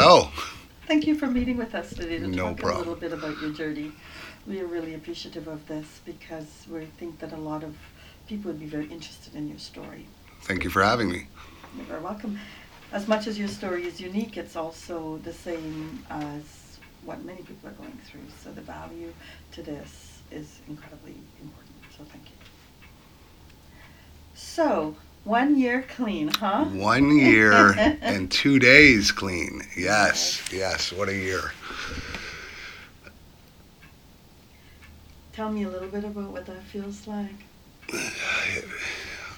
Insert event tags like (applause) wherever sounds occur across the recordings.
Hello. Thank you for meeting with us today to No talk problem. a little bit about your journey. We are really appreciative of this because we think that a lot of people would be very interested in your story. Thank you for having me. You're very welcome. As much as your story is unique, it's also the same as what many people are going through. So the value to this is incredibly important. So thank you. So, one year clean, huh? One year (laughs) and two days clean. Yes, yes. What a year. Tell me a little bit about what that feels like.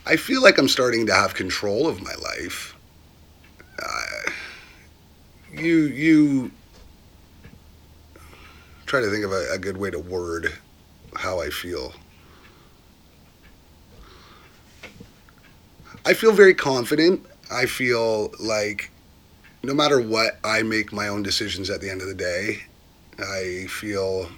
I feel like I'm starting to have control of my life. Uh, you you try to think of a, a good way to word how I feel. I feel very confident. I feel like no matter what, I make my own decisions at the end of the day. I feel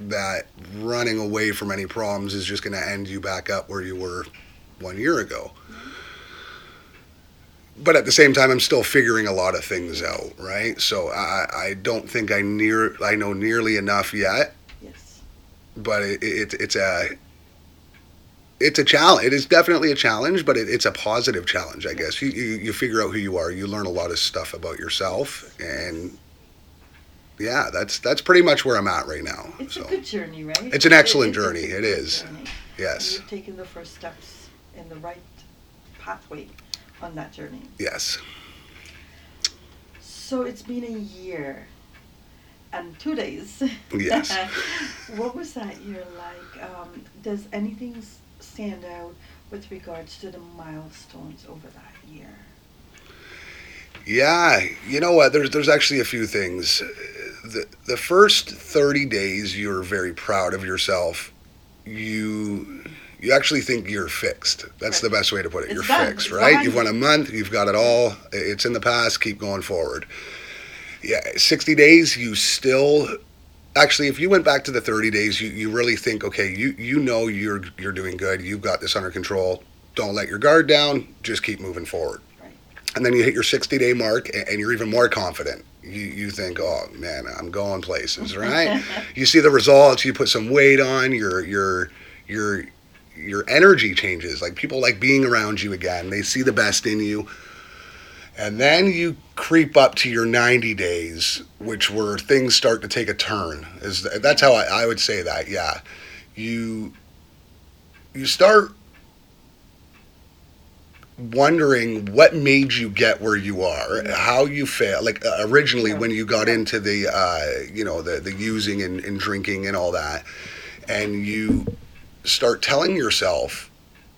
that running away from any problems is just going to end you back up where you were one year ago. But at the same time, I'm still figuring a lot of things out, right? So I, I don't think I near I know nearly enough yet, Yes. but it, it it's a it's a challenge. It is definitely a challenge, but it, it's a positive challenge, I guess. You, you you figure out who you are. You learn a lot of stuff about yourself, and yeah, that's that's pretty much where I'm at right now. It's so a good journey, right? It's an excellent It- journey. It is. journey. And yes, you've taken the first steps in the right pathway on that journey. yes. So it's been a year and two days. Yes. (laughs) what was that year like? Um, does anything stand out with regards to the milestones over that year? Yeah, you know what? There's there's actually a few things. The the first 30 days you're very proud of yourself. You you actually think you're fixed. That's the best way to put it. It's you're done. fixed, It's right? behind You've won a month, you've got it all. It's in the past, keep going forward. Yeah, 60 days you still actually if you went back to the 30 days you, you really think okay you you know you're you're doing good. You've got this under control. Don't let your guard down. Just keep moving forward. Right. and then you hit your 60 day mark a- and you're even more confident. You you think oh man i'm going places right? (laughs) You see the results. You put some weight on. Your your your your energy changes. Like people like being around you again. They see the best in you and then you creep up to your 90 days which where things start to take a turn is that's how I, I would say that yeah. You you start wondering what made you get where you are how you fail like uh, originally when you got into the uh, you know the, the using and, and drinking and all that and you start telling yourself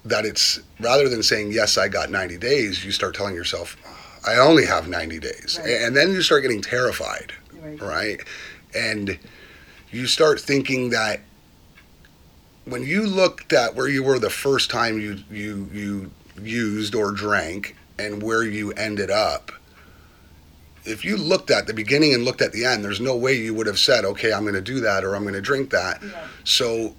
that it's rather than saying yes i got 90 days you start telling yourself i only have 90 days Right. and then you start getting terrified Right. right? And you start thinking that when you looked at where you were the first time you you you used or drank and where you ended up, if you looked at the beginning and looked at the end, there's no way you would have said, "Okay, I'm going to do that" or "I'm going to drink that." Yeah. So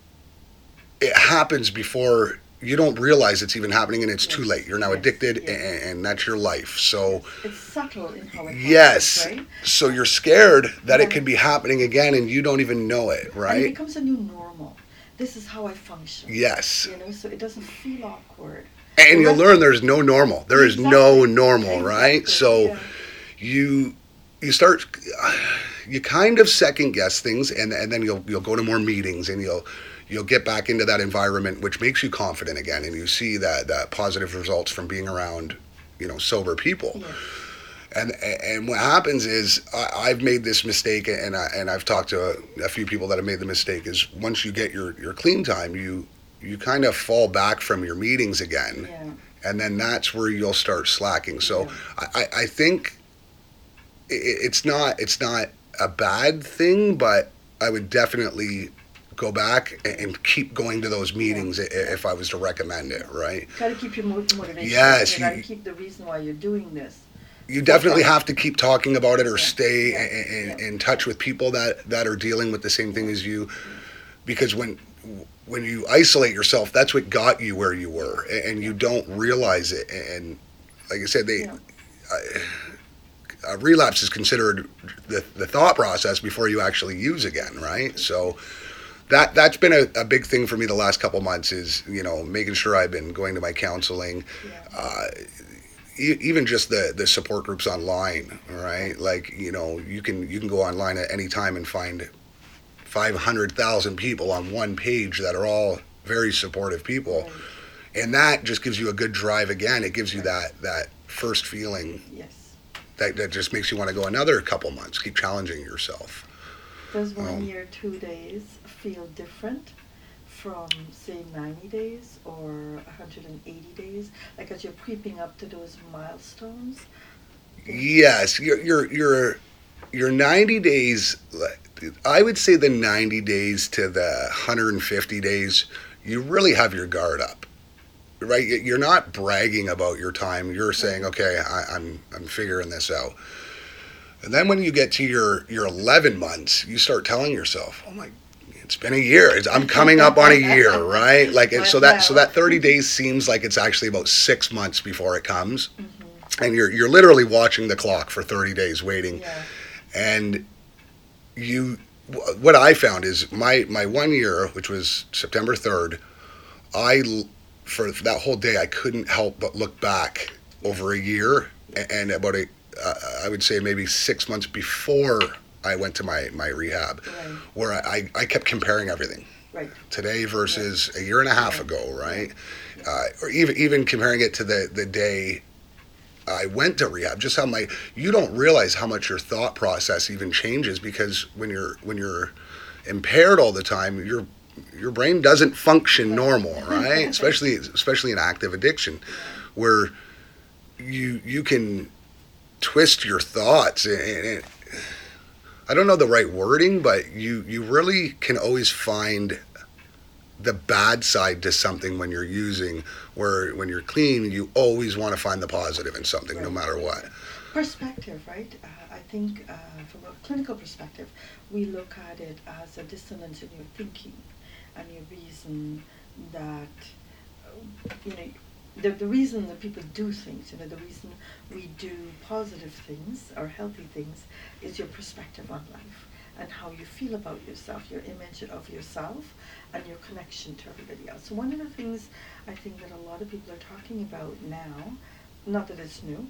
it happens before you don't realize it's even happening, and it's too late. You're now Yes. addicted, Yes. and, and that's your life. So. It's subtle in how it Yes. happens, right? So you're scared that Yeah. it could be happening again and you don't even know it, right And it becomes a new normal. This is how I function. Yes. You know, so it doesn't feel awkward. And you'll learn there's no normal. There is no Exactly. normal, right? Exactly, So yeah. you you start you kind of second guess things and and then you'll you'll go to more meetings and you'll you'll get back into that environment which makes you confident again and you see that that positive results from being around, you know, sober people. Yes. And and what happens is I, I've made this mistake, and I, and I've talked to a, a few people that have made the mistake. Is once you get your your clean time, you you kind of fall back from your meetings again, Yeah. and then that's where you'll start slacking. So I, I I think it's not it's not a bad thing, but I would definitely go back and, keep going to those meetings i if I was to recommend it. Right? Got to keep your motivation. Yes, You got to keep the reason why you're doing this. You definitely have to keep talking about it or Yeah, stay yeah, in, in, yeah. in touch with people that, that are dealing with the same thing as you, because when when you isolate yourself, that's what got you where you were, and you don't realize it. And like I said, they Yeah. a relapse is considered the, the thought process before you actually use again, right? So that that's been a, a big thing for me the last couple months is you know making sure I've been going to my counseling, Yeah. uh, e- even just the the support groups online, right? Like you know you can you can go online at any time and find five hundred thousand people on one page that are all very supportive people, Right. and that just gives you a good drive again. It gives you that that first feeling Yes. that, that just makes you want to go another couple months keep challenging yourself Does one Um, year, two days feel different from, say, 90 days or 180 days? Like as you're creeping up to those milestones? yes you're you're you're, you're 90 days i would say the 90 days to the 150 days you really have your guard up right You- you're not bragging about your time you're saying okay I, i'm i'm figuring this out and then when you get to your your 11 months you start telling yourself oh my it's been a year. It's- i'm coming up on a year (laughs) right? Like so that so that 30 days seems like it's actually about six months before it comes. And you're you're literally watching the clock for 30 days waiting. Yeah. and you what i found is my my one year which was september 3rd I for that whole day i couldn't help but look back over a year and about a uh, i would say maybe six months before i went to my my rehab Right. where i i kept comparing everything Right. today versus a year and a half Yeah. ago, right? Uh, or even even comparing it to the the day I went to rehab, just how my you don't realize how much your thought process even changes because when you're when you're impaired all the time, your your brain doesn't function normal, (laughs) right? especially especially in active addiction, where you you can twist your thoughts and, and I don't know the right wording, but you you really can always find the bad side to something when you're using. Where when you're clean, you always want to find the positive in something, no matter what. Perspective, right? Uh, I think uh, from a clinical perspective, we look at it as a dissonance in your thinking and your reason that, uh, you know, the, the reason that people do things, you know, the reason we do positive things or healthy things is your perspective on life and how you feel about yourself, your image of yourself, and your connection to everybody else. So one of the things I think that a lot of people are talking about now, not that it's new,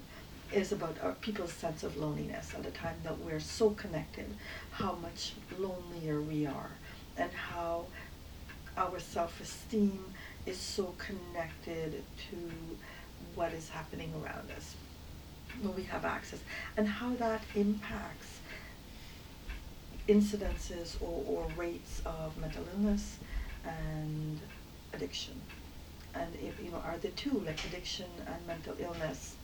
is about our people's sense of loneliness at a time that we're so connected, how much lonelier we are, and how our self-esteem is so connected to what is happening around us when we have access, and how that impacts incidences or, or rates of mental illness and addiction. And if, you know, are the two, like addiction and mental illness,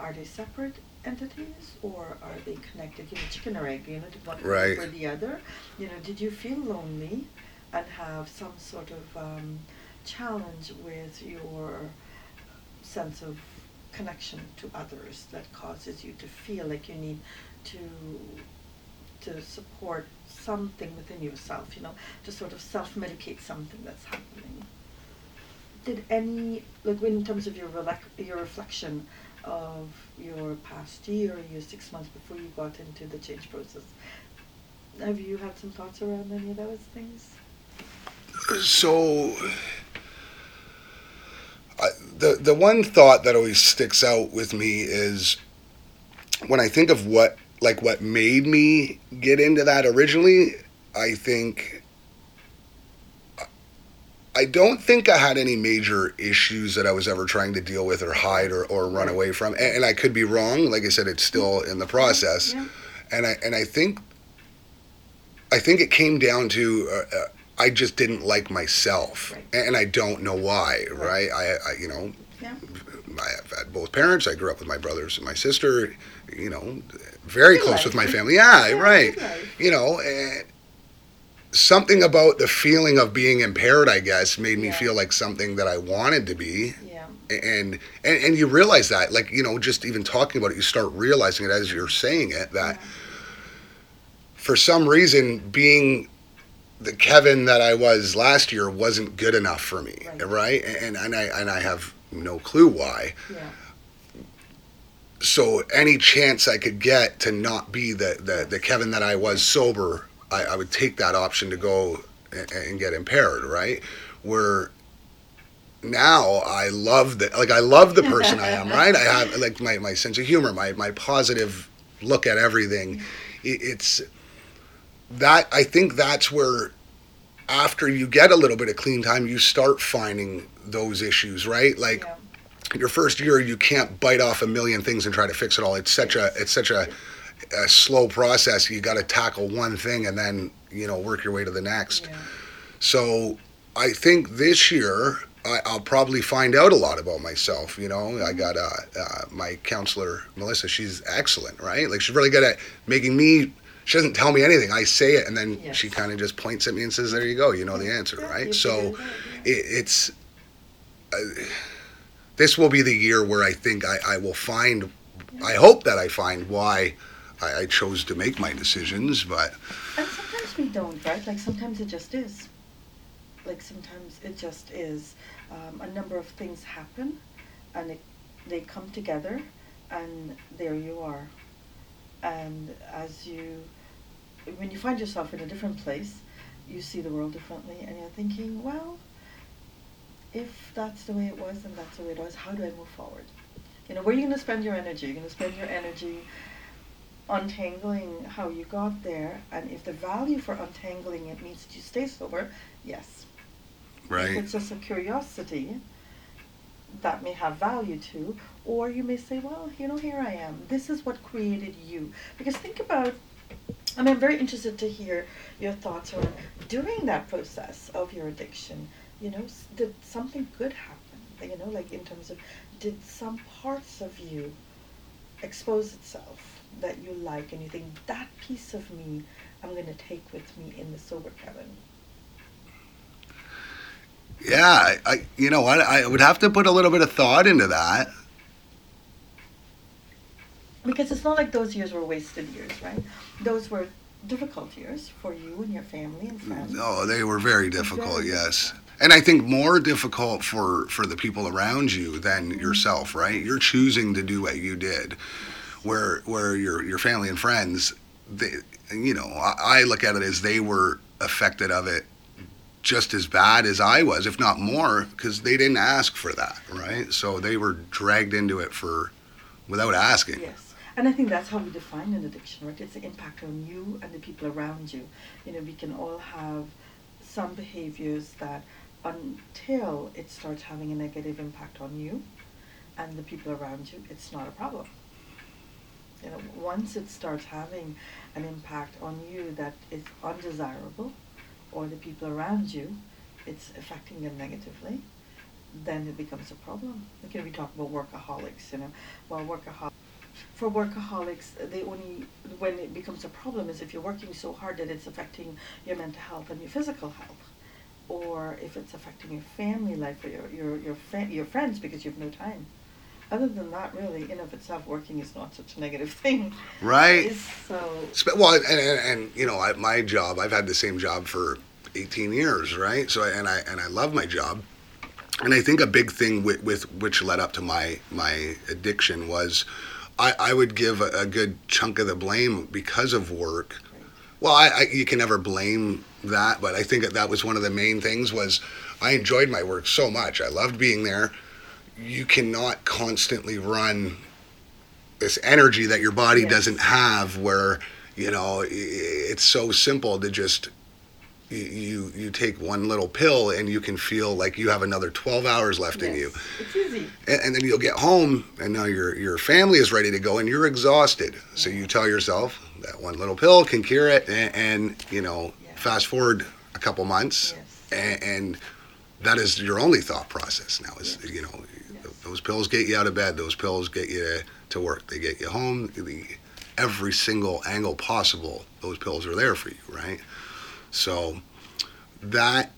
are they separate entities or are they connected? You know, chicken or egg, you know, one Right. the other? You know, did you feel lonely and have some sort of um, challenge with your sense of connection to others that causes you to feel like you need to to support something within yourself, you know, to sort of self-medicate something that's happening. Did any, like in terms of your relec- your reflection of your past year, your six months before you got into the change process, have you had some thoughts around any of those things? So, the the one thought that always sticks out with me is when I think of what like what made me get into that originally. I think I don't think I had any major issues that I was ever trying to deal with or hide or, or run away from. And, and I could be wrong. Like I said, it's still in the process. Yeah. And I and I think I think it came down to uh, uh, I just didn't like myself, Right. and I don't know why. Right. Right? I, I you know Yeah. I've had both parents. I grew up with my brothers and my sister. You know, very Good close life. with my family. Yeah, (laughs) Yeah, right. You know, and something about the feeling of being impaired, I guess, made me Yeah. feel like something that I wanted to be. Yeah. And, and and you realize that, like you know, just even talking about it, you start realizing it as you're saying it that for some reason being the Kevin that I was last year wasn't good enough for me, Right. right? And and I and I have no clue why. Yeah. So any chance I could get to not be the the, the Kevin that I was sober, I, I would take that option to go and, and get impaired, right? Where now I love the like I love the person I am, right? I have like my, my sense of humor, my my positive look at everything. Mm-hmm. It, it's that I think that's where after you get a little bit of clean time, you start finding those issues, right? Like yeah. your first year you can't bite off a million things and try to fix it all it's such a it's such a, a slow process you got to tackle one thing and then you know work your way to the next Yeah. so i think this year I, i'll probably find out a lot about myself you know i got uh, uh, my counselor melissa she's excellent right like she's really good at making me she doesn't tell me anything i say it and then Yes. she kind of just points at me and says there you go you know the answer right so it yeah. it, it's uh, this will be the year where I think I, I will find. I hope that I find why I, I chose to make my decisions, but And sometimes we don't, right? Like sometimes it just is. Like sometimes it just is. Um, a number of things happen, and it, they come together, and there you are. And as you, when you find yourself in a different place, you see the world differently, and you're thinking, well, if that's the way it was, and that's the way it was, how do I move forward? You know, where are you going to spend your energy? You're going to spend your energy untangling how you got there, and if the value for untangling it means that you stay sober, yes. Right. If it's just a curiosity, that may have value too, or you may say, well, you know, here I am. This is what created you. Because think about, I mean, I'm very interested to hear your thoughts on during that process of your addiction. You know, did something good happen? You know, like in terms of, did some parts of you expose itself that you like, and you think that piece of me, I'm going to take with me in the sober Kevin? yeah, I, I you know what I would have to put a little bit of thought into that. Because it's not like those years were wasted years, right? Those were difficult years for you and your family and friends. Oh, they were very difficult, Very yes. difficult. And I think more difficult for for the people around you than mm-hmm. yourself, right? You're choosing to do what you did, where where your your family and friends, they, you know, I, I look at it as they were affected of it just as bad as I was, if not more, because they didn't ask for that, right? So they were dragged into it for without asking. Yes. And I think that's how we define an addiction, right? It's the impact on you and the people around you. You know, we can all have some behaviors that until it starts having a negative impact on you and the people around you, it's not a problem. You know, once it starts having an impact on you that is undesirable or the people around you, it's affecting them negatively, then it becomes a problem. Like, we talk about workaholics, you know. Well, workaholics, for workaholics, they only, when it becomes a problem is if you're working so hard that it's affecting your mental health and your physical health. Or if it's affecting your family life or your, your, your, your friends because you have no time. Other than that, really, in of itself, working is not such a negative (laughs) thing. Right. So, Well, and, and, and you know, I, my job, I've had the same job for 18 years, right? So, and I and I love my job, and I think a big thing with, with which led up to my my addiction was, I, I would give a, a good chunk of the blame because of work. Well, I, I you can never blame that, but I think that that was one of the main things was I enjoyed my work so much. I loved being there. You cannot constantly run this energy that your body Yes. doesn't have where you know it's so simple to just you, you you take one little pill and you can feel like you have another 12 hours left in you It's easy. and, and then you'll get home and now your your family is ready to go and you're exhausted so you tell yourself that one little pill can cure it and, and you know Yeah. fast forward a couple months Yes. and, and that is your only thought process now is Yes. you know Yes. those pills get you out of bed those pills get you to work they get you home the, every single angle possible those pills are there for you right so that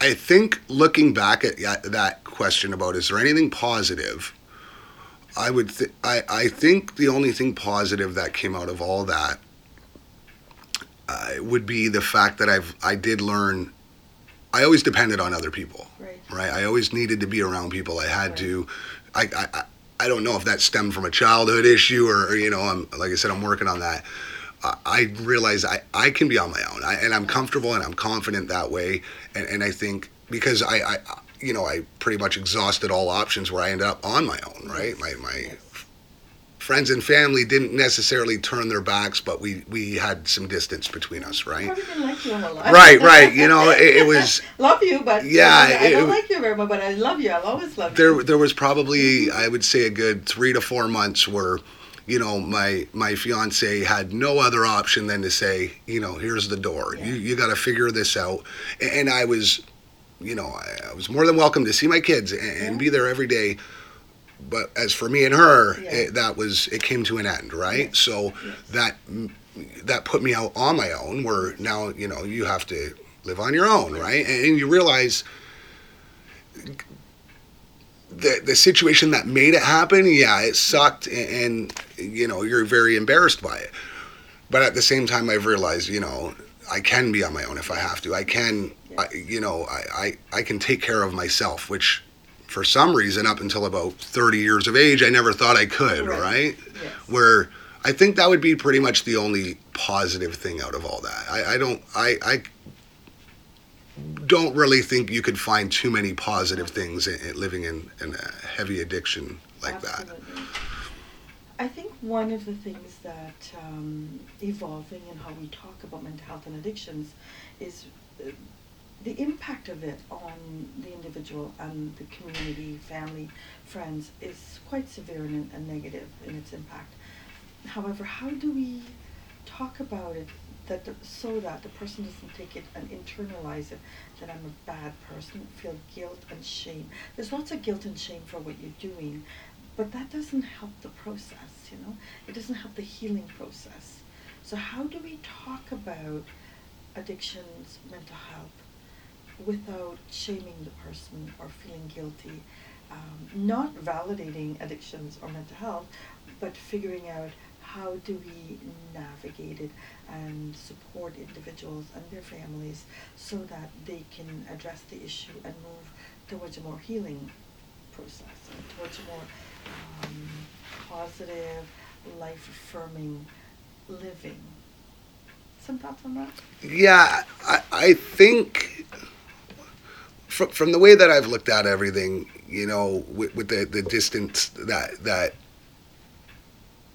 I think looking back at at that question about is there anything positive, I would th- I I think the only thing positive that came out of all that uh, would be the fact that I've I did learn. I always depended on other people, Right. right? I always needed to be around people. I had to. I, I I- I don't know if that stemmed from a childhood issue or, or you know I'm like I said I'm working on that. I- I realize I, I can be on my own I, and I'm comfortable and I'm confident that way and, and I think because I, I you know I pretty much exhausted all options where I ended up on my own right my, my friends and family didn't necessarily turn their backs but we, we had some distance between us right like you all my life. right right you know it, it was (laughs) love you, but Yeah, I it- don't like you very much, but I love you. I'll always love there you. there was probably mm-hmm. I would say a good three to four months where you know my my fiance had no other option than to say you know here's the door. Yeah. you you got to figure this out. And, I was you know I, I was more than welcome to see my kids and, and Yeah. be there every day. But as for me and her Yeah. it, that was it came to an end right? So that that put me out on my own where now you know you have to live on your own right. and, and you realize the the situation that made it happen yeah it sucked and, and you know you're very embarrassed by it but at the same time i've realized you know i can be on my own if i have to i can I, you know I, I i can take care of myself which for some reason up until about 30 years of age i never thought i could Right. right Yes. where I think that would be pretty much the only positive thing out of all that. I, I don't I, I don't really think you could find too many positive things in, in living in, in a heavy addiction like that. I think one of the things that um, evolving in how we talk about mental health and addictions is uh, the impact of it on the individual and the community, family, friends is quite severe and, and negative in its impact. However, how do we talk about it that the, so that the person doesn't take it and internalize it that I'm a bad person, feel guilt and shame. There's lots of guilt and shame for what you're doing, but that doesn't help the process, you know? It doesn't help the healing process. So how do we talk about addictions, mental health, without shaming the person or feeling guilty? Um, not validating addictions or mental health, but figuring out how do we navigate it and support individuals and their families so that they can address the issue and move towards a more healing process and towards a more um, positive, life affirming living. Some thoughts on that? Yeah, I, I think from, from the way that I've looked at everything, you know, with, with the, the distance that that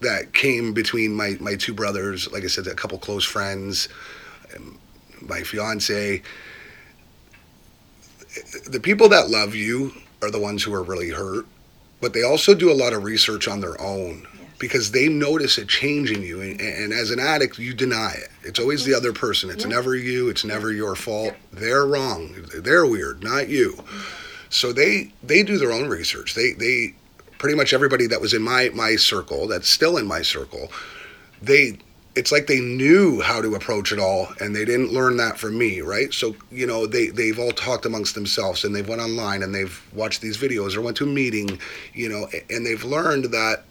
that came between my, my two brothers, like I said, a couple close friends, my fiance. The people that love you are the ones who are really hurt, but they also do a lot of research on their own Yes. because they notice a change in you. And, and as an addict, you deny it. It's always the other person. It's Yeah. never you. It's never your fault. They're wrong. They're weird, not you. Mm-hmm. So they they do their own research. They they pretty much everybody that was in my my circle that's still in my circle. They it's like they knew how to approach it all and they didn't learn that from me right? So you know they they've all talked amongst themselves and they've went online and they've watched these videos or went to a meeting you know and they've learned that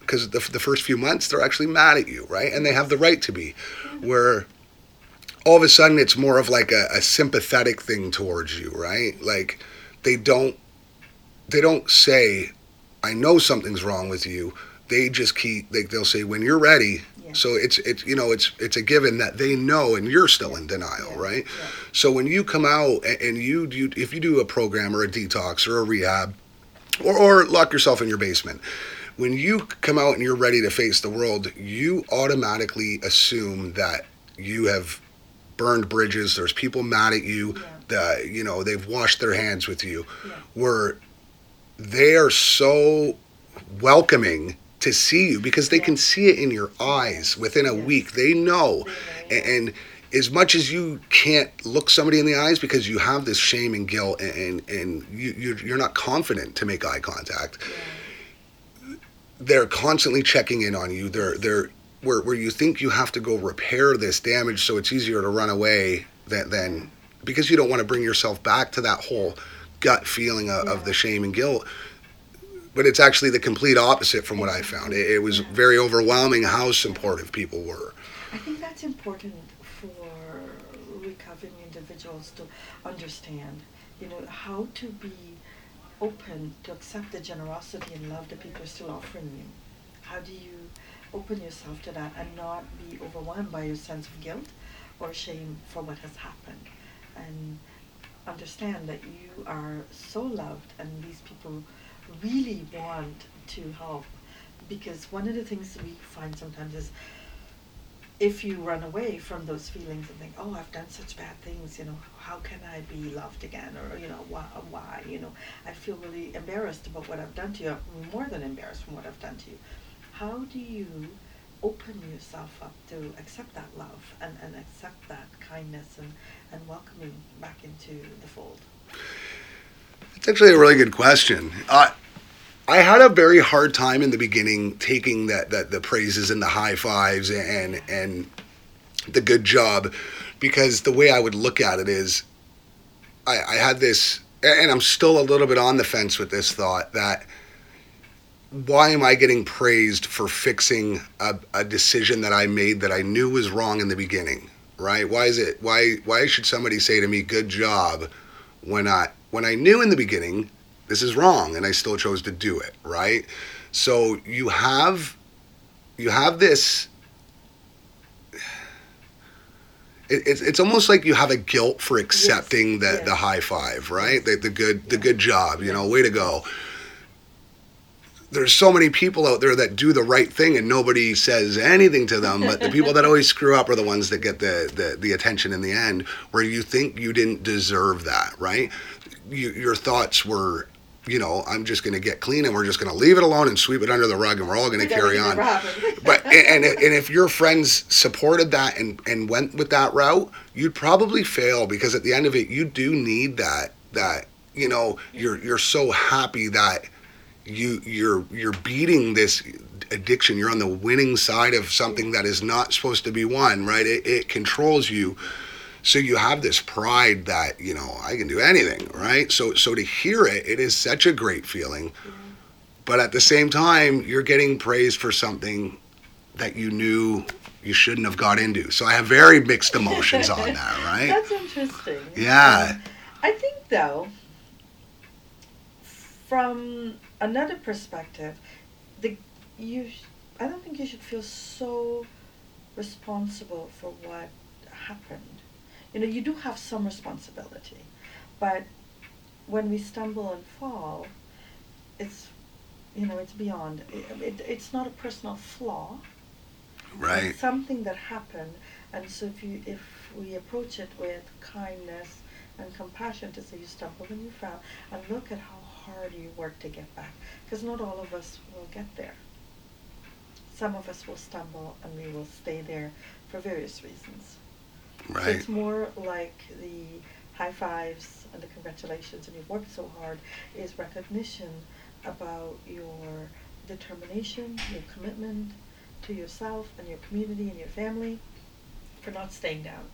because the, the first few months they're actually mad at you right? And they have the right to be. Where all of a sudden it's more of like a, a sympathetic thing towards you right? Like they don't they don't say i know something's wrong with you they just keep they, they'll say when you're ready Yeah. so it's it's you know it's it's a given that they know and you're still in denial right so when you come out and, and you do if you do a program or a detox or a rehab or, or lock yourself in your basement when you come out and you're ready to face the world you automatically assume that you have burned bridges. There's people mad at you. Yeah. The you know they've washed their hands with you. Yeah. Where they are so welcoming to see you because they can see it in your eyes within a week. They know, and, and as much as you can't look somebody in the eyes because you have this shame and guilt and and, and you you're, not confident to make eye contact they're constantly checking in on you. They're they're where where you think you have to go repair this damage so it's easier to run away than than because you don't want to bring yourself back to that whole gut feeling of, of the shame and guilt. But it's actually the complete opposite from what I found. It, it was Yeah. very overwhelming how supportive people were. I think that's important for recovering individuals to understand, you know, how to be open to accept the generosity and love that people are still offering you. How do you open yourself to that and not be overwhelmed by your sense of guilt or shame for what has happened? And understand that you are so loved and these people really want to help. Because one of the things we find sometimes is if you run away from those feelings and think, oh, I've done such bad things, you know, how can I be loved again? Or, you know, why, why, you know, I feel really embarrassed about what I've done to you, I'm more than embarrassed from what I've done to you. How do you open yourself up to accept that love and, and accept that kindness and, and welcoming back into the fold? It's actually a really good question. I had a very hard time in the beginning taking that, that the praises and the high fives and and the good job because the way I would look at it is I, I had this and I'm still a little bit on the fence with this thought that why am I getting praised for fixing a, a decision that I made that I knew was wrong in the beginning? Right? Why is it why why should somebody say to me good job when I when I knew in the beginning this is wrong and I still chose to do it, right? So you have you have this it, it's, it's almost like you have a guilt for accepting the, yes. the high five, right? The, the good the good job, you know, way to go. There's so many people out there that do the right thing and nobody says anything to them, but the (laughs) people that always screw up are the ones that get the, the, the attention in the end, where you think you didn't deserve that, right? You, your thoughts were, you know, I'm just going to get clean and we're just going to leave it alone and sweep it under the rug and we're all going to carry on (laughs) but and, and and if your friends supported that and and went with that route, you'd probably fail because at the end of it, you do need that that you know you're you're so happy that you you're you're beating this addiction. You're on the winning side of something that is not supposed to be won. Right? It, it controls you. So you have this pride that you know I can do anything, right? So so to hear it, it is such a great feeling. But at the same time, you're getting praised for something that you knew you shouldn't have got into. So I have very mixed emotions on (laughs) that, right? That's interesting. Yeah. Um, I think though, from another perspective, the you sh- I don't think you should feel so responsible for what happened. You know, you do have some responsibility, but when we stumble and fall, it's you know it's beyond. It, it, it's not a personal flaw. Right. It's something that happened, and so if you if we approach it with kindness and compassion to say you stumbled and you fell, and look at how hard you work to get back, because not all of us will get there. Some of us will stumble and we will stay there for various reasons. So it's more like the high fives and the congratulations and you've worked so hard is recognition about your determination, your commitment to yourself and your community and your family for not staying down,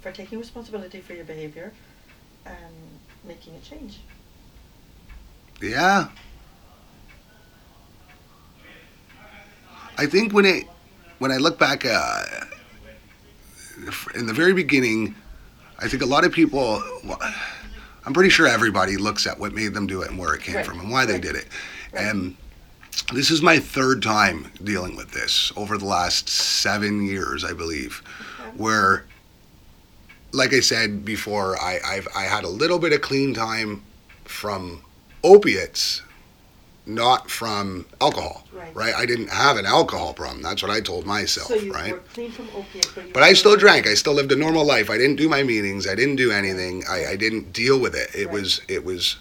for taking responsibility for your behavior and making a change. Yeah. I think when it when I look back uh, in the very beginning, I think a lot of people. well, I'm pretty sure everybody looks at what made them do it and where it came Right, from and why they did it. right. And this is my third time dealing with this over the last seven years, I believe, Okay. where, like I said before, I, I've I had a little bit of clean time from opiates not from alcohol. Right. I didn't have an alcohol problem. That's what I told myself. So you right. were clean from opiates, but But I still drank. I still lived a normal life. I didn't do my meetings. I didn't do anything. I, I didn't deal with it. It Right. was it was.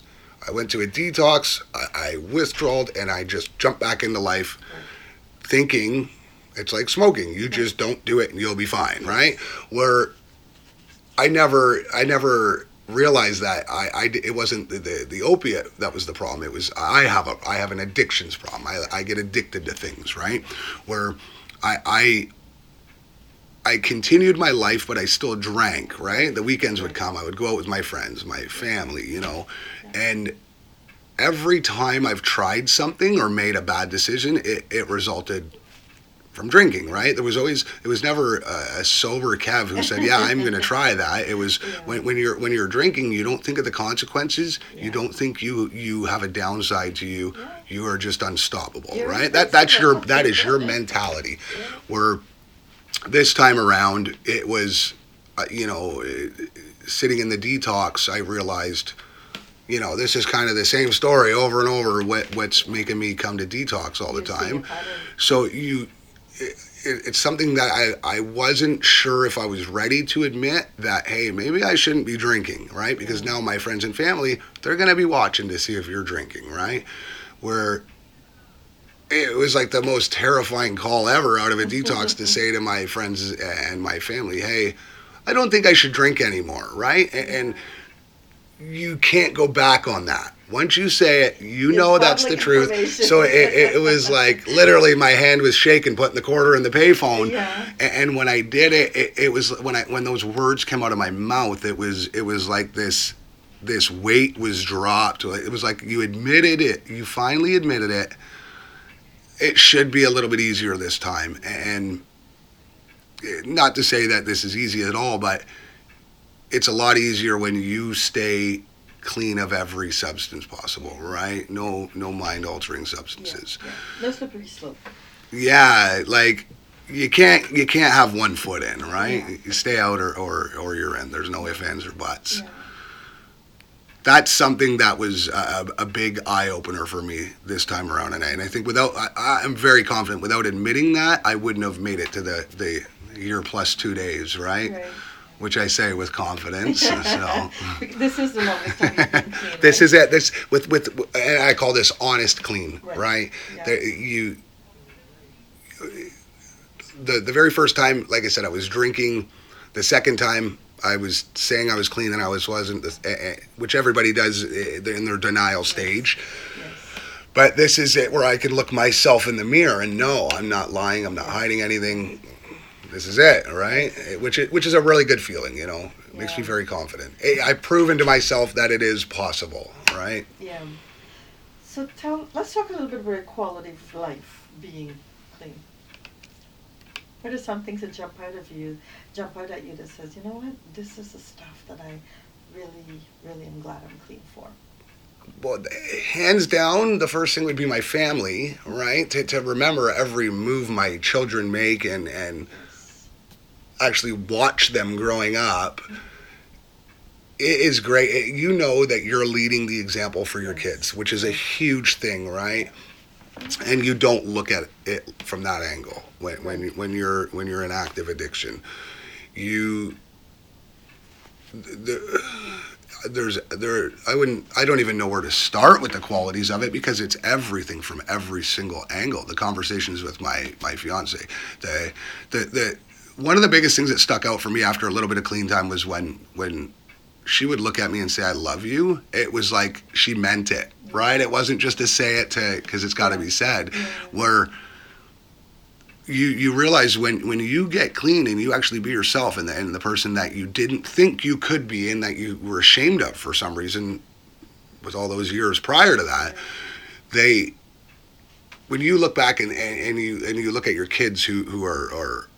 I went to a detox. I, I withdrawed, and I just jumped back into life, thinking it's like smoking. You just don't do it, and you'll be fine, right? Where I never I never realized that I, I it wasn't the, the the opiate that was the problem. It was I have a I have an addictions problem. I, I get addicted to things, right? Where I I I continued my life, but I still drank, right? The weekends would come. I would go out with my friends, my family, you know. And every time I've tried something or made a bad decision, it, it resulted from drinking, right? There was always, it was never a, a sober Kev who said, yeah, I'm going (laughs) to try that. It was Yeah. when, when you're, when you're drinking, you don't think of the consequences. Yeah. You don't think you, you have a downside to you. Yeah. You are just unstoppable, You're right? That, that's your, that is your (laughs) mentality where this time around it was uh, you know sitting in the detox i realized you know this is kind of the same story over and over what, what's making me come to detox all the You're time so you it, it, it's something that I, I wasn't sure if i was ready to admit that hey maybe i shouldn't be drinking right because mm-hmm. now my friends and family they're going to be watching to see if you're drinking right where it was like the most terrifying call ever out of a detox to (laughs) say to my friends and my family, "Hey, I don't think I should drink anymore." Right? A- And you can't go back on that. Once you say it, you It's know that's the truth. So it, it, it was (laughs) like literally my hand was shaking, putting the quarter in the payphone. Yeah. And when I did it, it, it was when I when those words came out of my mouth, it was it was like this this weight was dropped. It was like you admitted it. You finally admitted it. It should be a little bit easier this time. And eh, not to say that this is easy at all, but it's a lot easier when you stay clean of every substance possible, right? No no mind altering substances. Yeah, yeah. No slippery slope. Yeah, like you can't you can't have one foot in, right? Yeah. You stay out or, or or you're in. There's no ifs, ands, or buts. Yeah. That's something that was a, a big eye opener for me this time around, and I, and I think without I, I'm very confident without admitting that I wouldn't have made it to the the year plus two days, right? Right. Which I say with confidence. so. (laughs) this is the longest time you've (laughs) been clean, this right? is it. This with with and I call this honest clean, Right. right? Yeah. There, you the the very first time, like I said, I was drinking. The second time, I was saying I was clean and I was wasn't, eh, eh, which everybody does eh, in their denial stage. Yes. But this is it where I can look myself in the mirror and know I'm not lying, I'm not hiding anything. This is it, right? Which is, which is a really good feeling, you know. It makes me very confident. I've proven to myself that it is possible, right? Yeah. So tell, let's talk a little bit about quality of life being clean. What are some things that jump out of you, jump out at you that says, you know what, this is the stuff that I really, really am glad I'm clean for. well, hands down, the first thing would be my family, right? To, to remember every move my children make and, and. Actually watch them growing up. It is great. It- you know that you're leading the example for your kids, which is a huge thing, right? And you don't look at it from that angle when when when you're when you're in active addiction. You the, (sighs) there's there I wouldn't I don't even know where to start with the qualities of it because it's everything from every single angle. The conversations with my my fiance, the the the one of the biggest things that stuck out for me after a little bit of clean time was when when she would look at me and say I love you. It was like she meant it, right? It wasn't just to say it to because it's got to be said. Where you you realize when when you get clean and you actually be yourself and the, and the person that you didn't think you could be and that you were ashamed of for some reason with all those years prior to that they when you look back and, and, and you and you look at your kids who who are, are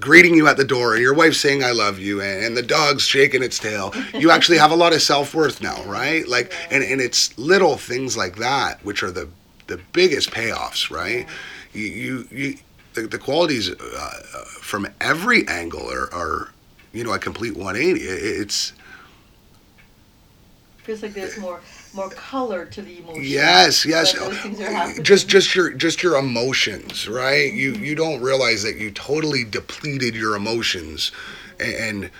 greeting you at the door your wife saying I love you and, and the dog's shaking its tail. You actually have a lot of self-worth now right? Like and, and it's little things like that which are the the biggest payoffs right? You you, you the, the qualities uh, uh, from every angle are, are you know a complete 180 It- it's feels like there's more more color to the emotion. Yes, yes. Just just your just your emotions, right? You you don't realize that you totally depleted your emotions and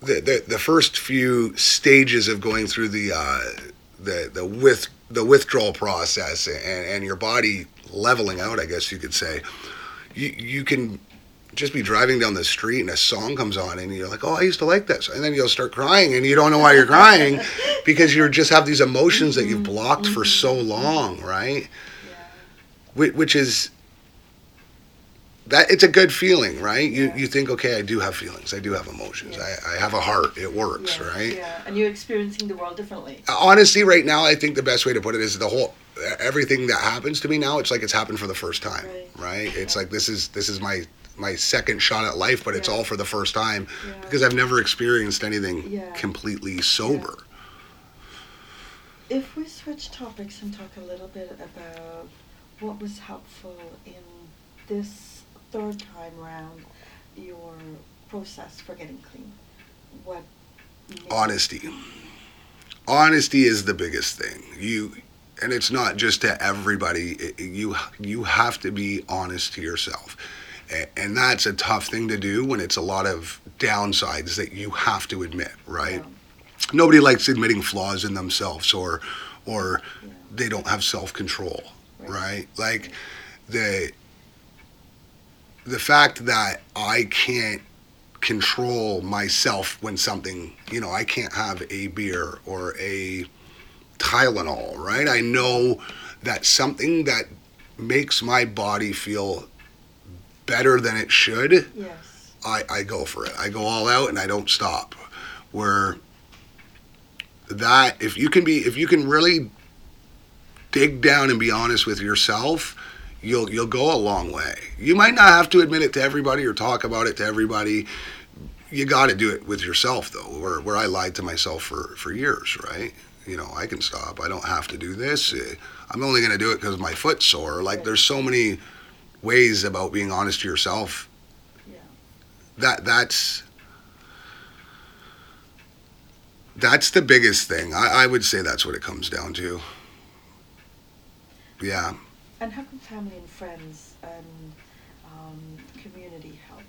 the the, the first few stages of going through the uh, the the with the withdrawal process and, and your body leveling out, I guess you could say. You you can just be driving down the street and a song comes on and you're like, oh, I used to like this. and then you'll start crying and you don't know why you're crying (laughs) because you just have these emotions that you've mm-hmm. blocked for so mm-hmm. long, right? Yeah. Whi- Which is that it's a good feeling, right? You Yeah. you think, okay, I do have feelings, I do have emotions, Yeah. I, I have a heart, it works, Yeah, right? Yeah, and you're experiencing the world differently. Honestly, right now, I think the best way to put it is the whole everything that happens to me now. It's like it's happened for the first time, Right. right? It's like this is this is my my second shot at life, but it's all for the first time Yeah. because I've never experienced anything Yeah. completely sober. If we switch topics and talk a little bit about what was helpful in this third time round, your process for getting clean, what? Honesty. Honesty is the biggest thing. You and it's not just to everybody. You you have to be honest to yourself. And that's a tough thing to do when it's a lot of downsides that you have to admit, right? Yeah. nobody likes admitting flaws in themselves or or Yeah. they don't have self-control Right. right like the the fact that i can't control myself when something you know i can't have a beer or a tylenol right i know that something that makes my body feel better than it should Yes. I, I go for it. I go all out and I don't stop. Where that if you can be if you can really dig down and be honest with yourself, you'll you'll go a long way. You might not have to admit it to everybody or talk about it to everybody. You got to do it with yourself though. Where where I lied to myself for for years, right? You know, I can stop. I don't have to do this. Eh, I'm only going to do it because my foot's sore. Like there's so many ways about being honest to yourself Yeah. that that's that's the biggest thing. I, I would say that's what it comes down to. Yeah. And how can family and friends and um, community help?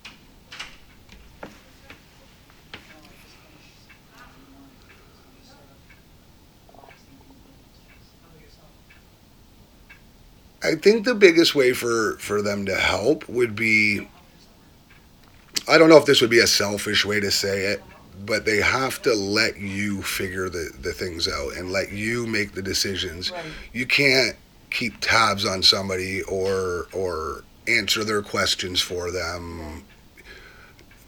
I think the biggest way for, for them to help would be I don't know if this would be a selfish way to say it, but they have to let you figure the, the things out and let you make the decisions. Right. You can't keep tabs on somebody or or answer their questions for them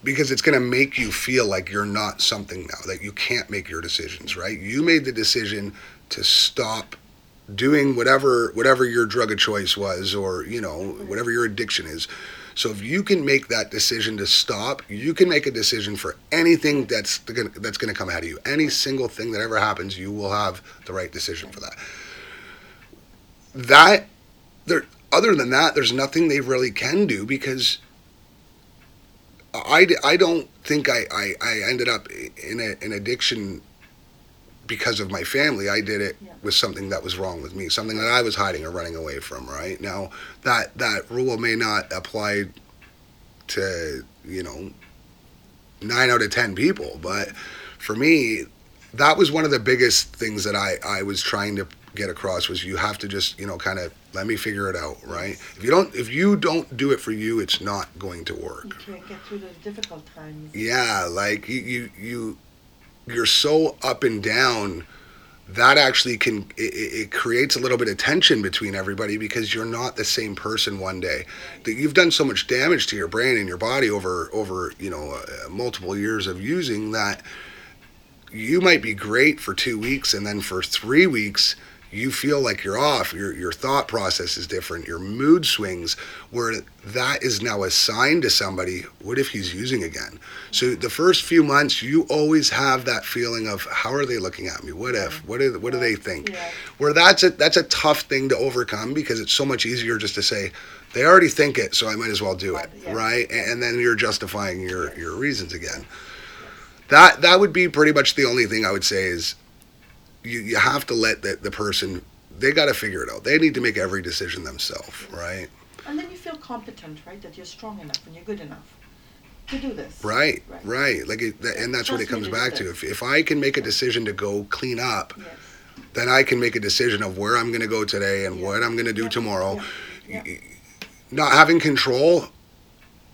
because it's going to make you feel like you're not something now that you can't make your decisions right you made the decision to stop doing whatever whatever your drug of choice was or you know whatever your addiction is. So if you can make that decision to stop you can make a decision for anything that's gonna, that's going to come out of you. Any single thing that ever happens you will have the right decision for that. That there other than that there's nothing they really can do because I, I don't think I, I, I ended up in a, an addiction because of my family. I did it Yeah. with something that was wrong with me, something that I was hiding or running away from. Right now, that that rule may not apply to you know nine out of ten people, but for me, that was one of the biggest things that I I was trying to get across was you have to just you know kind of let me figure it out right if you don't if you don't do it for you it's not going to work You can't get through those difficult times. yeah, like you you you you're so up and down that actually can it, it creates a little bit of tension between everybody because you're not the same person one day. That you've done so much damage to your brain and your body over over you know uh, multiple years of using that you might be great for 2 weeks and then for 3 weeks you feel like you're off. Your your thought process is different. Your mood swings where that is now a sign to somebody what if he's using again? So the first few months you always have that feeling of how are they looking at me? What if? What do, what do they think? Yeah. where that's a that's a tough thing to overcome because it's so much easier just to say they already think it so i might as well do it Yeah. right? And, and then you're justifying your your reasons again. That that would be pretty much the only thing i would say is you, you have to let the, the person they got to figure it out. They need to make every decision themselves, right? And then you feel competent, right? That you're strong enough and you're good enough to do this. Right, Right. right. Like, it, and that's what it comes to back to. If, if I can make a decision to go clean up, Yes. then I can make a decision of where I'm going to go today and Yeah. what I'm going to do Yeah. tomorrow. Yeah. Not having control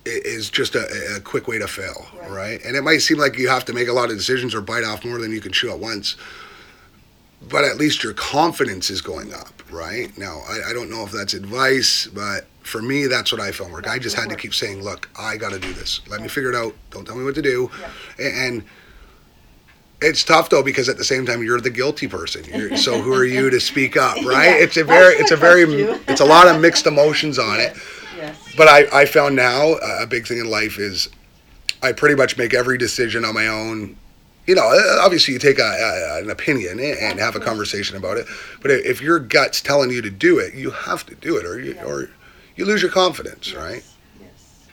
is just a, a quick way to fail, Right. right. And it might seem like you have to make a lot of decisions or bite off more than you can chew at once, but at least your confidence is going up, right? Now, I, I don't know if that's advice, but for me, that's what I found work. I just had to keep saying, look, I got to do this. Let me figure it out. Don't tell me what to do. Yeah. And it's tough though because at the same time you're the guilty person. You're, so who are you to speak (laughs) up, right? Yeah. It's a very, it's a very, it's a lot of mixed emotions on it. Yes. But I, I found now a big thing in life is I pretty much make every decision on my own. You know, uh, obviously you take a, a, an opinion and have a conversation about it. But if your gut's telling you to do it, you have to do it, or you, Yeah. or you lose your confidence, yes. right? Yes.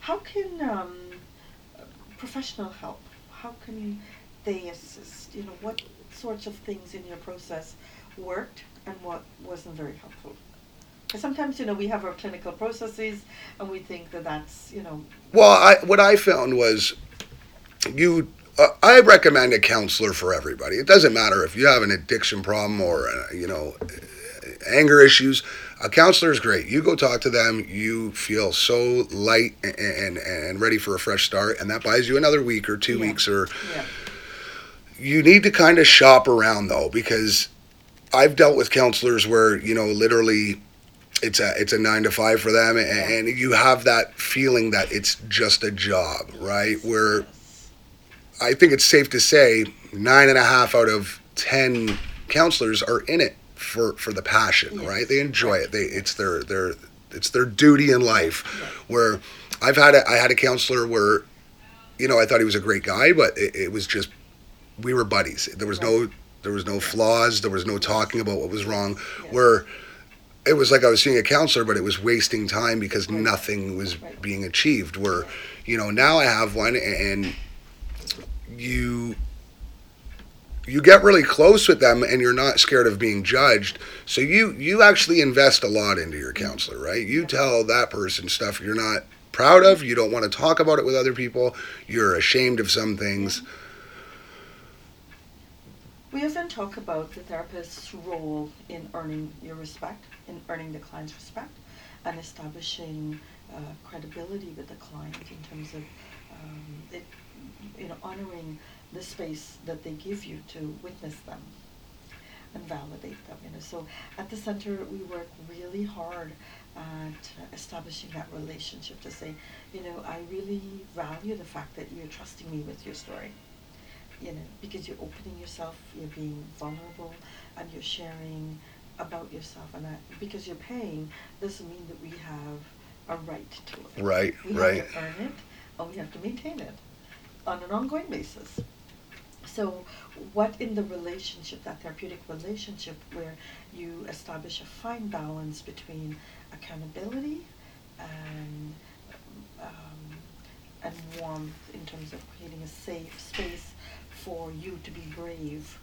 How can um, professional help? How can they assist? You know, what sorts of things in your process worked and what wasn't very helpful? sometimes, you know, we have our clinical processes and we think that that's, you know, Well, I, what I found was you. Uh, I recommend a counselor for everybody. It doesn't matter if you have an addiction problem or uh, you know anger issues. A counselor is great. You go talk to them. You feel so light and and, and ready for a fresh start, and that buys you another week or two Yeah. weeks. Or yeah, you need to kind of shop around though, because I've dealt with counselors where you know literally it's a it's a nine to five for them, and, and you have that feeling that it's just a job, right? Where. I think it's safe to say nine and a half out of ten counselors are in it for for the passion, Yes. right? They enjoy it. They it's their their it's their duty in life. Where I've had a, I had a counselor where, you know, I thought he was a great guy, but it, it was just we were buddies. There was no there was no flaws. There was no talking about what was wrong. Where it was like I was seeing a counselor, but it was wasting time because nothing was being achieved. Where, you know, now I have one, and you you get really close with them, and you're not scared of being judged. So you you actually invest a lot into your counselor, right? You tell that person stuff you're not proud of. You don't want to talk about it with other people. You're ashamed of some things. We often talk about the therapist's role in earning your respect, in earning the client's respect, and establishing uh, credibility with the client in terms of um, it, you know, honoring the space that they give you to witness them and validate them. You know, so at the center we work really hard at establishing that relationship to say, you know, I really value the fact that you're trusting me with your story you know, because you're opening yourself, you're being vulnerable, and you're sharing about yourself. And I, because you're paying doesn't mean that we have a right to it. Right, We right. have to earn it, and we have to maintain it on an ongoing basis. So, what in the relationship, that therapeutic relationship, where you establish a fine balance between accountability and um, and warmth in terms of creating a safe space for you to be brave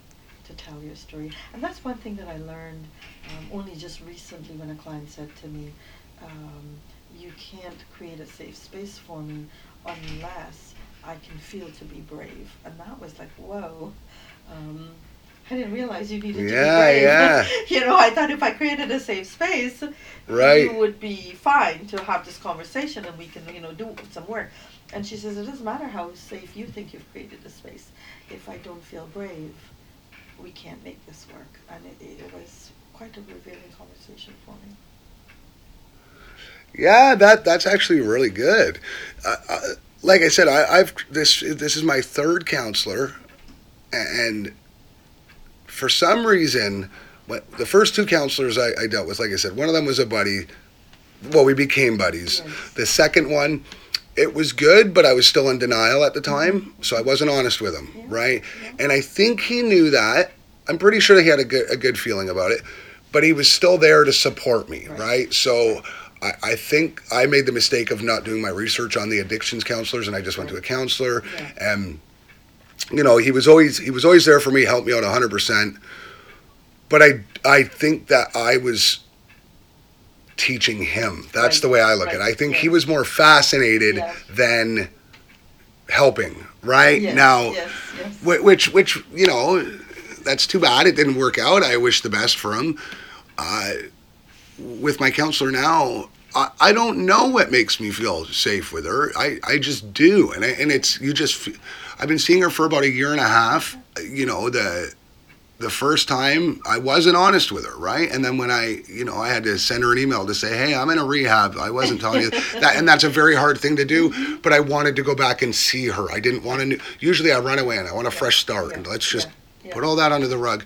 to tell your story. And that's one thing that I learned um, only just recently when a client said to me, um, "You can't create a safe space for me unless I can feel to be brave." And that was like, whoa. Um, I didn't realize you needed Yeah, to be brave. yeah. (laughs) you know, I thought if I created a safe space, Right. you would be fine to have this conversation and we can, you know, do some work. And she says, it doesn't matter how safe you think you've created a space. If I don't feel brave, we can't make this work. And it, it was quite a revealing conversation for me. Yeah, that that's actually really good. Uh, uh, like I said, I, I've this this is my third counselor, and for some reason, what the first two counselors I, I dealt with, like I said, one of them was a buddy. Well, we became buddies. Yes. The second one, it was good, but I was still in denial at the mm-hmm. time, so I wasn't honest with him, Yeah, right? yeah. And I think he knew that. I'm pretty sure he had a good a good feeling about it, but he was still there to support me, Right. right? So. I, I think I made the mistake of not doing my research on the addictions counselors, and I just went to a counselor, Yeah. and you know, he was always he was always there for me, helped me out hundred percent. But I I think that I was teaching him. That's Right, the way I look right, at it. I think yeah. he was more fascinated Yes. than helping. Right Yes, now, yes, yes. Which which you know that's too bad it didn't work out i wish the best for him uh, with my counselor now I, I don't know what makes me feel safe with her i, I just do and, I, and it's you just I've been seeing her for about a year and a half you know the the first time I wasn't honest with her, right? And then when I, you know, I had to send her an email to say, "Hey, I'm in a rehab. I wasn't telling you (laughs) that," and that's a very hard thing to do. But I wanted to go back and see her. I didn't want to. Usually, I run away and I want a fresh start, and let's just Yeah, yeah. put all that under the rug.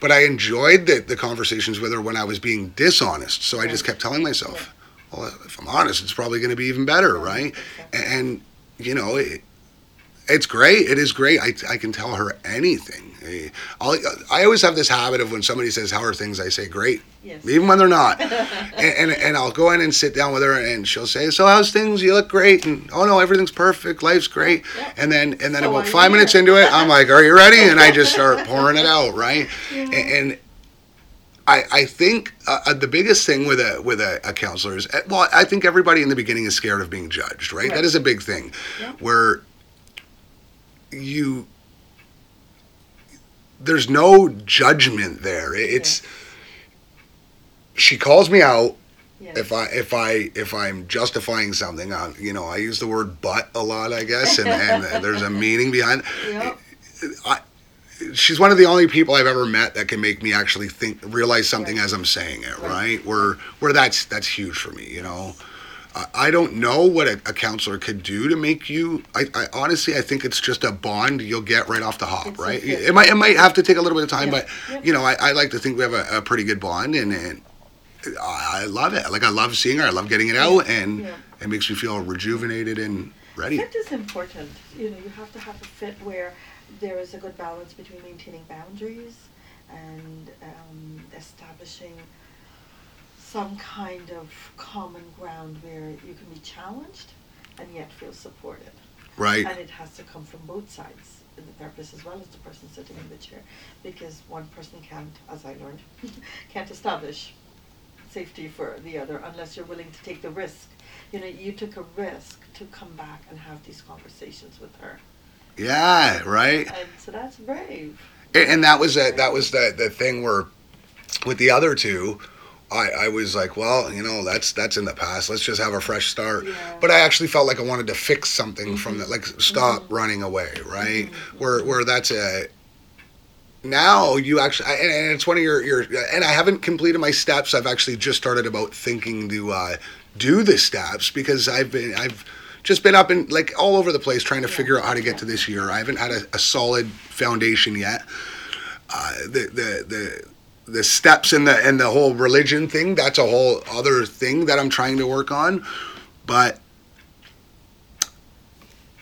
But I enjoyed the, the conversations with her when I was being dishonest. So I just kept telling myself, "Well, if I'm honest, it's probably going to be even better, right?" And you know, it, it's great. It is great. I, I can tell her anything. I, I'll, I always have this habit of when somebody says, How are things? I say, Great. Yes. Even when they're not. (laughs) and, and, and I'll go in and sit down with her and she'll say, So, how's things? You look great. And, Oh, no, everything's perfect. Life's great. Yeah. And then, and then So about five minutes into it, I'm like, Are you ready? And I just start pouring it out, right? (laughs) Yeah. And, and I, I think uh, uh, the biggest thing with a with a, a counselor is uh, well I think everybody in the beginning is scared of being judged right, Right. that is a big thing. Yeah. where you there's no judgment there. It- it's she calls me out if I if I if I'm justifying something. I, you know I use the word but a lot I guess and, and, there's a meaning behind (laughs) Yeah. I, she's one of the only people I've ever met that can make me actually think, realize something as I'm saying it. Right. Right? Where where that's that's huge for me. You know, I, I don't know what a, a counselor could do to make you. I, I honestly I think it's just a bond you'll get right off the hop. It's right? It might it might have to take a little bit of time, Yeah. but Yeah. you know I, I like to think we have a, a pretty good bond and. and I I love it. Like I love seeing her. I love getting it out, and Yeah. it makes me feel rejuvenated and ready. Fit is important. You know, you have to have a fit where there is a good balance between maintaining boundaries and um, establishing some kind of common ground where you can be challenged and yet feel supported. Right. And it has to come from both sides, the therapist as well as the person sitting in the chair, because one person can't, as I learned, (laughs) can't establish safety for the other unless you're willing to take the risk. You know, you took a risk to come back and have these conversations with her, Yeah. Right. and so that's brave. and, and that was a, that was the the thing where with the other two I, I was like well you know that's that's in the past let's just have a fresh start Yeah. but i actually felt like i wanted to fix something from that like stop Mhm. running away right Mhm. where where that's a now you actually and and it's one of your your and i haven't completed my steps i've actually just started about thinking to uh do the steps because i've been i've just been up and like all over the place trying to Yeah. figure out how to get to this year. I haven't had a, a solid foundation yet. Uh, the the the the steps and the and the whole religion thing that's a whole other thing that I'm trying to work on. But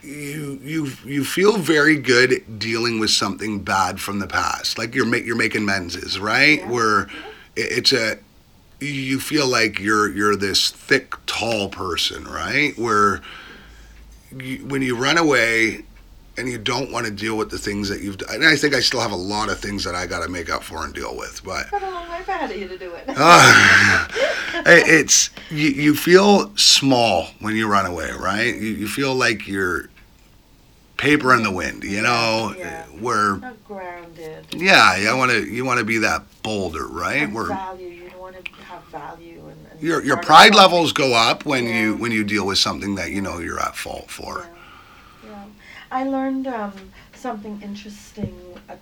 you you you feel very good dealing with something bad from the past. Like you're ma- you're making menses right? Yeah. where it- it's a you feel like you're you're this thick tall person right? Where you, when you run away and you don't want to deal with the things that you've done and i think i still have a lot of things that i got to make up for and deal with but Got a long life ahead of you to do it. (laughs) It- it's you, you feel small when you run away right you, you feel like you're paper in the wind you know Yeah. where Not grounded. yeah you want to you want to be that boulder right And where value. You want to have value and your your pride levels go up when you when you deal with something that you know you're at fault for Yeah, yeah. I learned um, something interesting a,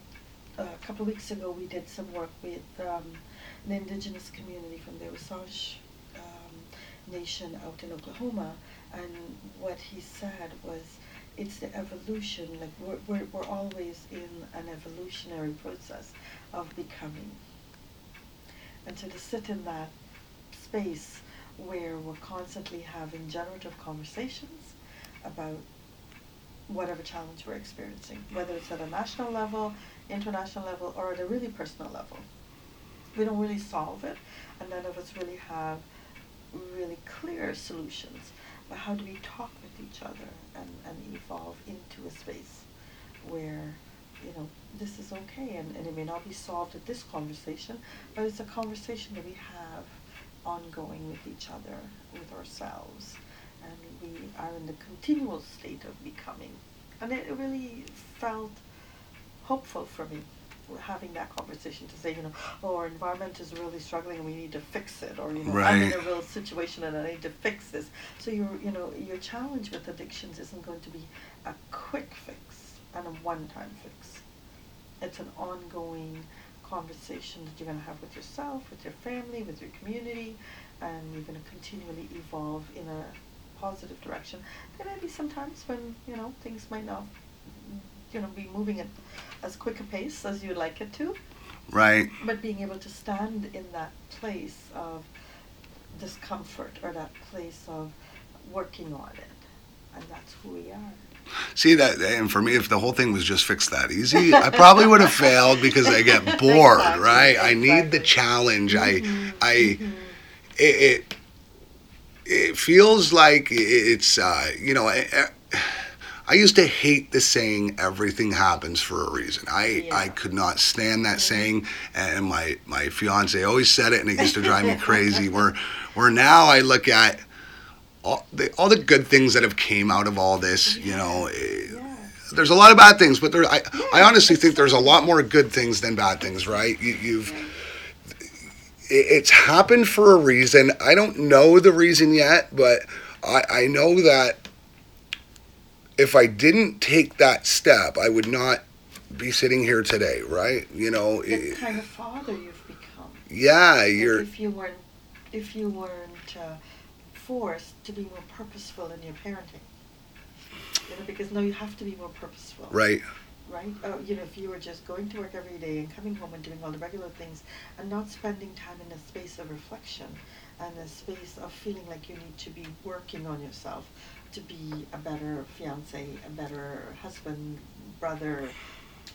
a couple of weeks ago. We did some work with um, an indigenous community from the Osage um, Nation out in Oklahoma, and what he said was, it's the evolution. Like we're we're, we're always in an evolutionary process of becoming, and so to sit in that space where we're constantly having generative conversations about whatever challenge we're experiencing, whether it's at a national level, international level, or at a really personal level. We don't really solve it, and none of us really have really clear solutions. But how do we talk with each other and, and evolve into a space where, you know, this is okay and, and it may not be solved at this conversation, but it's a conversation that we have ongoing with each other, with ourselves. And we are in the continual state of becoming. And it really felt hopeful for me having that conversation to say, you know, oh, our environment is really struggling and we need to fix it, or you know, I'm in a real situation and I need to fix this. So your, you know, your challenge with addictions isn't going to be a quick fix and a one-time fix. It's an ongoing conversation that you're going to have with yourself, with your family, with your community, and you're going to continually evolve in a positive direction. There may be sometimes when you know things might not, you know, be moving at as quick a pace as you'd like it to, Right. but being able to stand in that place of discomfort or that place of working on it, and that's who we are. See that, and for me, if the whole thing was just fixed that easy, I probably would have failed because I get (laughs) bored, Exactly, right? I need the challenge. Mhm, I, I, mhm. it, it, it feels like it's, uh, you know, I, I used to hate the saying "everything happens for a reason." I, I could not stand that Mhm. saying, and my my fiance always said it, and it used to drive me (laughs) crazy. Where, where now I look at all the all the good things that have came out of all this. You know, eh, there's a lot of bad things, but there, I, I honestly think there's a lot more good things than bad things, right? You, you've, it's happened for a reason. I don't know the reason yet, but I, I know that if I didn't take that step, I would not be sitting here today, right? You know, the it, kind of father you've become. yeah, you're, if you weren't if you weren't uh, forced to be more purposeful in your parenting. You know, because now you have to be more purposeful. right, Right? Uh, you know, if you were just going to work every day and coming home and doing all the regular things and not spending time in a space of reflection and a space of feeling like you need to be working on yourself to be a better fiance, a better husband, brother,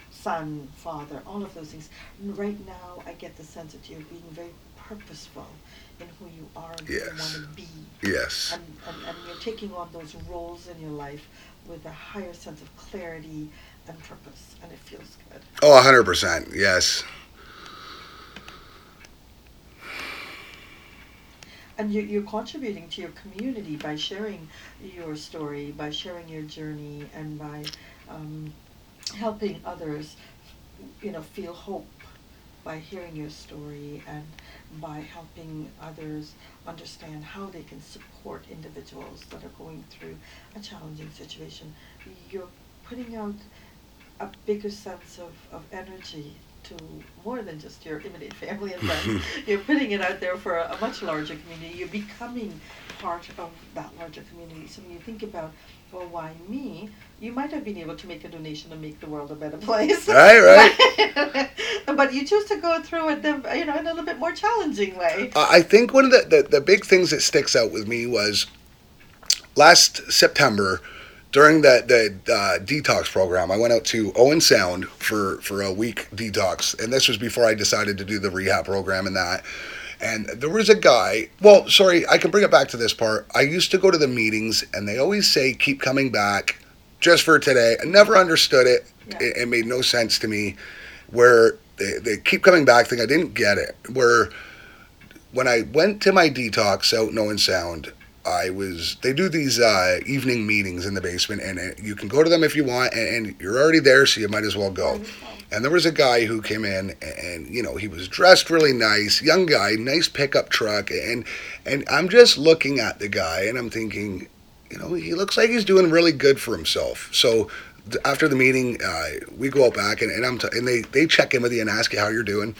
son, father, all of those things. Right now, I get the sense that you're being very purposeful in who you are and who you Yes. want to be. yes. And, and, and you're taking on those roles in your life with a higher sense of clarity and purpose, and it feels good. Oh, 100%, yes. And you're, you're contributing to your community by sharing your story, by sharing your journey, and by um, helping others, you know, feel hope by hearing your story and by helping others understand how they can support individuals that are going through a challenging situation. You're putting out a bigger sense of, of energy to more than just your immediate family and friends. (laughs) You're putting it out there for a, a much larger community. You're becoming part of that larger community. So when you think about, well, why me? You might have been able to make a donation and make the world a better place. (laughs) Right, right. (laughs) but you choose to go through it, the, you know, in a little bit more challenging way. I I think one of the, the, the big things that sticks out with me was last September during the, the uh, detox program. I went out to Owen Sound for, for a week detox, and this was before I decided to do the rehab program and that. And there was a guy. Well, sorry, I can bring it back to this part. I used to go to the meetings, and they always say, "Keep coming back." Just for today, I never understood it. Yeah. It, it made no sense to me. Where they, they keep coming back thing, I didn't get it. Where when I went to my detox out in Owen Sound, I was they do these uh, evening meetings in the basement, and uh, you can go to them if you want, and, and you're already there, so you might as well go. And there was a guy who came in, and you know he was dressed really nice, young guy, nice pickup truck, and and I'm just looking at the guy, and I'm thinking, you know, he looks like he's doing really good for himself. So th- after the meeting, uh, we go out back, and, and I'm t- and they they check in with you and ask you how you're doing,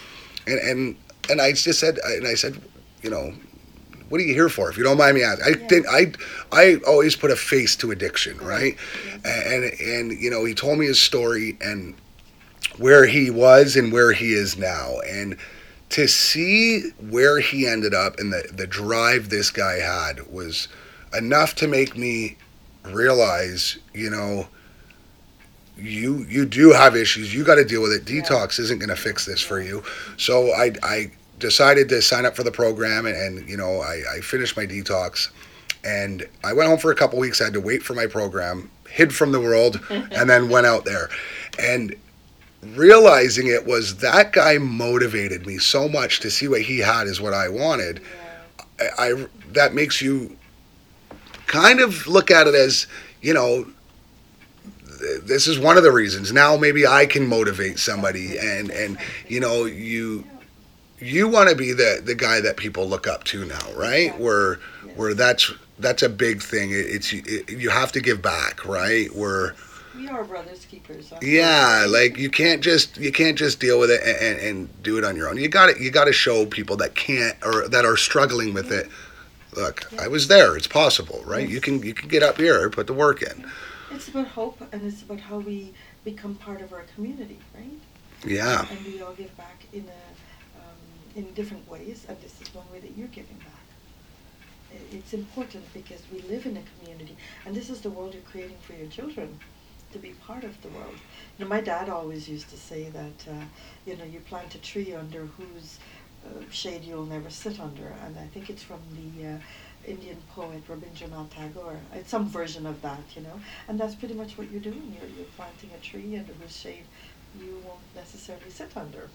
and and and I just said, and I said, you know, what are you here for? If you don't mind me asking, I Yeah. think I I always put a face to addiction, right? And and you know, he told me his story and where he was and where he is now, and to see where he ended up and the the drive this guy had was enough to make me realize, you know. You you do have issues. You got to deal with it. Yeah. Detox isn't going to fix this for you. So I I decided to sign up for the program and, and you know I, I finished my detox and I went home for a couple weeks. I had to wait for my program. hid from the world, (laughs) and then went out there. And realizing it was that guy motivated me so much to see what he had is what I wanted. Yeah. I, I that makes you kind of look at it as you know this is one of the reasons now maybe i can motivate somebody and and you know you you want to be the the guy that people look up to now right? Exactly. where Yes. where that's that's a big thing. It- it's it, you have to give back right? Where We are brothers keepers. aren't we? yeah like you can't just you can't just deal with it and, and, and do it on your own. You got to you got to show people that can't or that are struggling with it. Look i was there. It's possible right? You can you can get up here put the work in. It's about hope, and it's about how we become part of our community, right? yeah. And we all give back in different ways, and this is one way that you're giving back. It's important because we live in a community, and this is the world you're creating for your children to be part of the world. You know, my dad always used to say that, uh, you know, you plant a tree under whose uh, shade you'll never sit under, and I think it's from the uh, Indian poet Rabindranath Tagore. It's some version of that, you know, and that's pretty much what you're doing. You're, you're planting a tree under whose shade you won't necessarily sit under.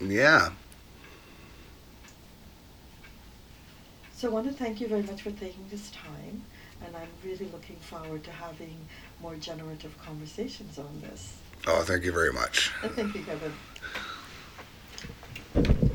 yeah So I want to thank you very much for taking this time, and I'm really looking forward to having more generative conversations on this. oh thank you very much And thank you, Kevin.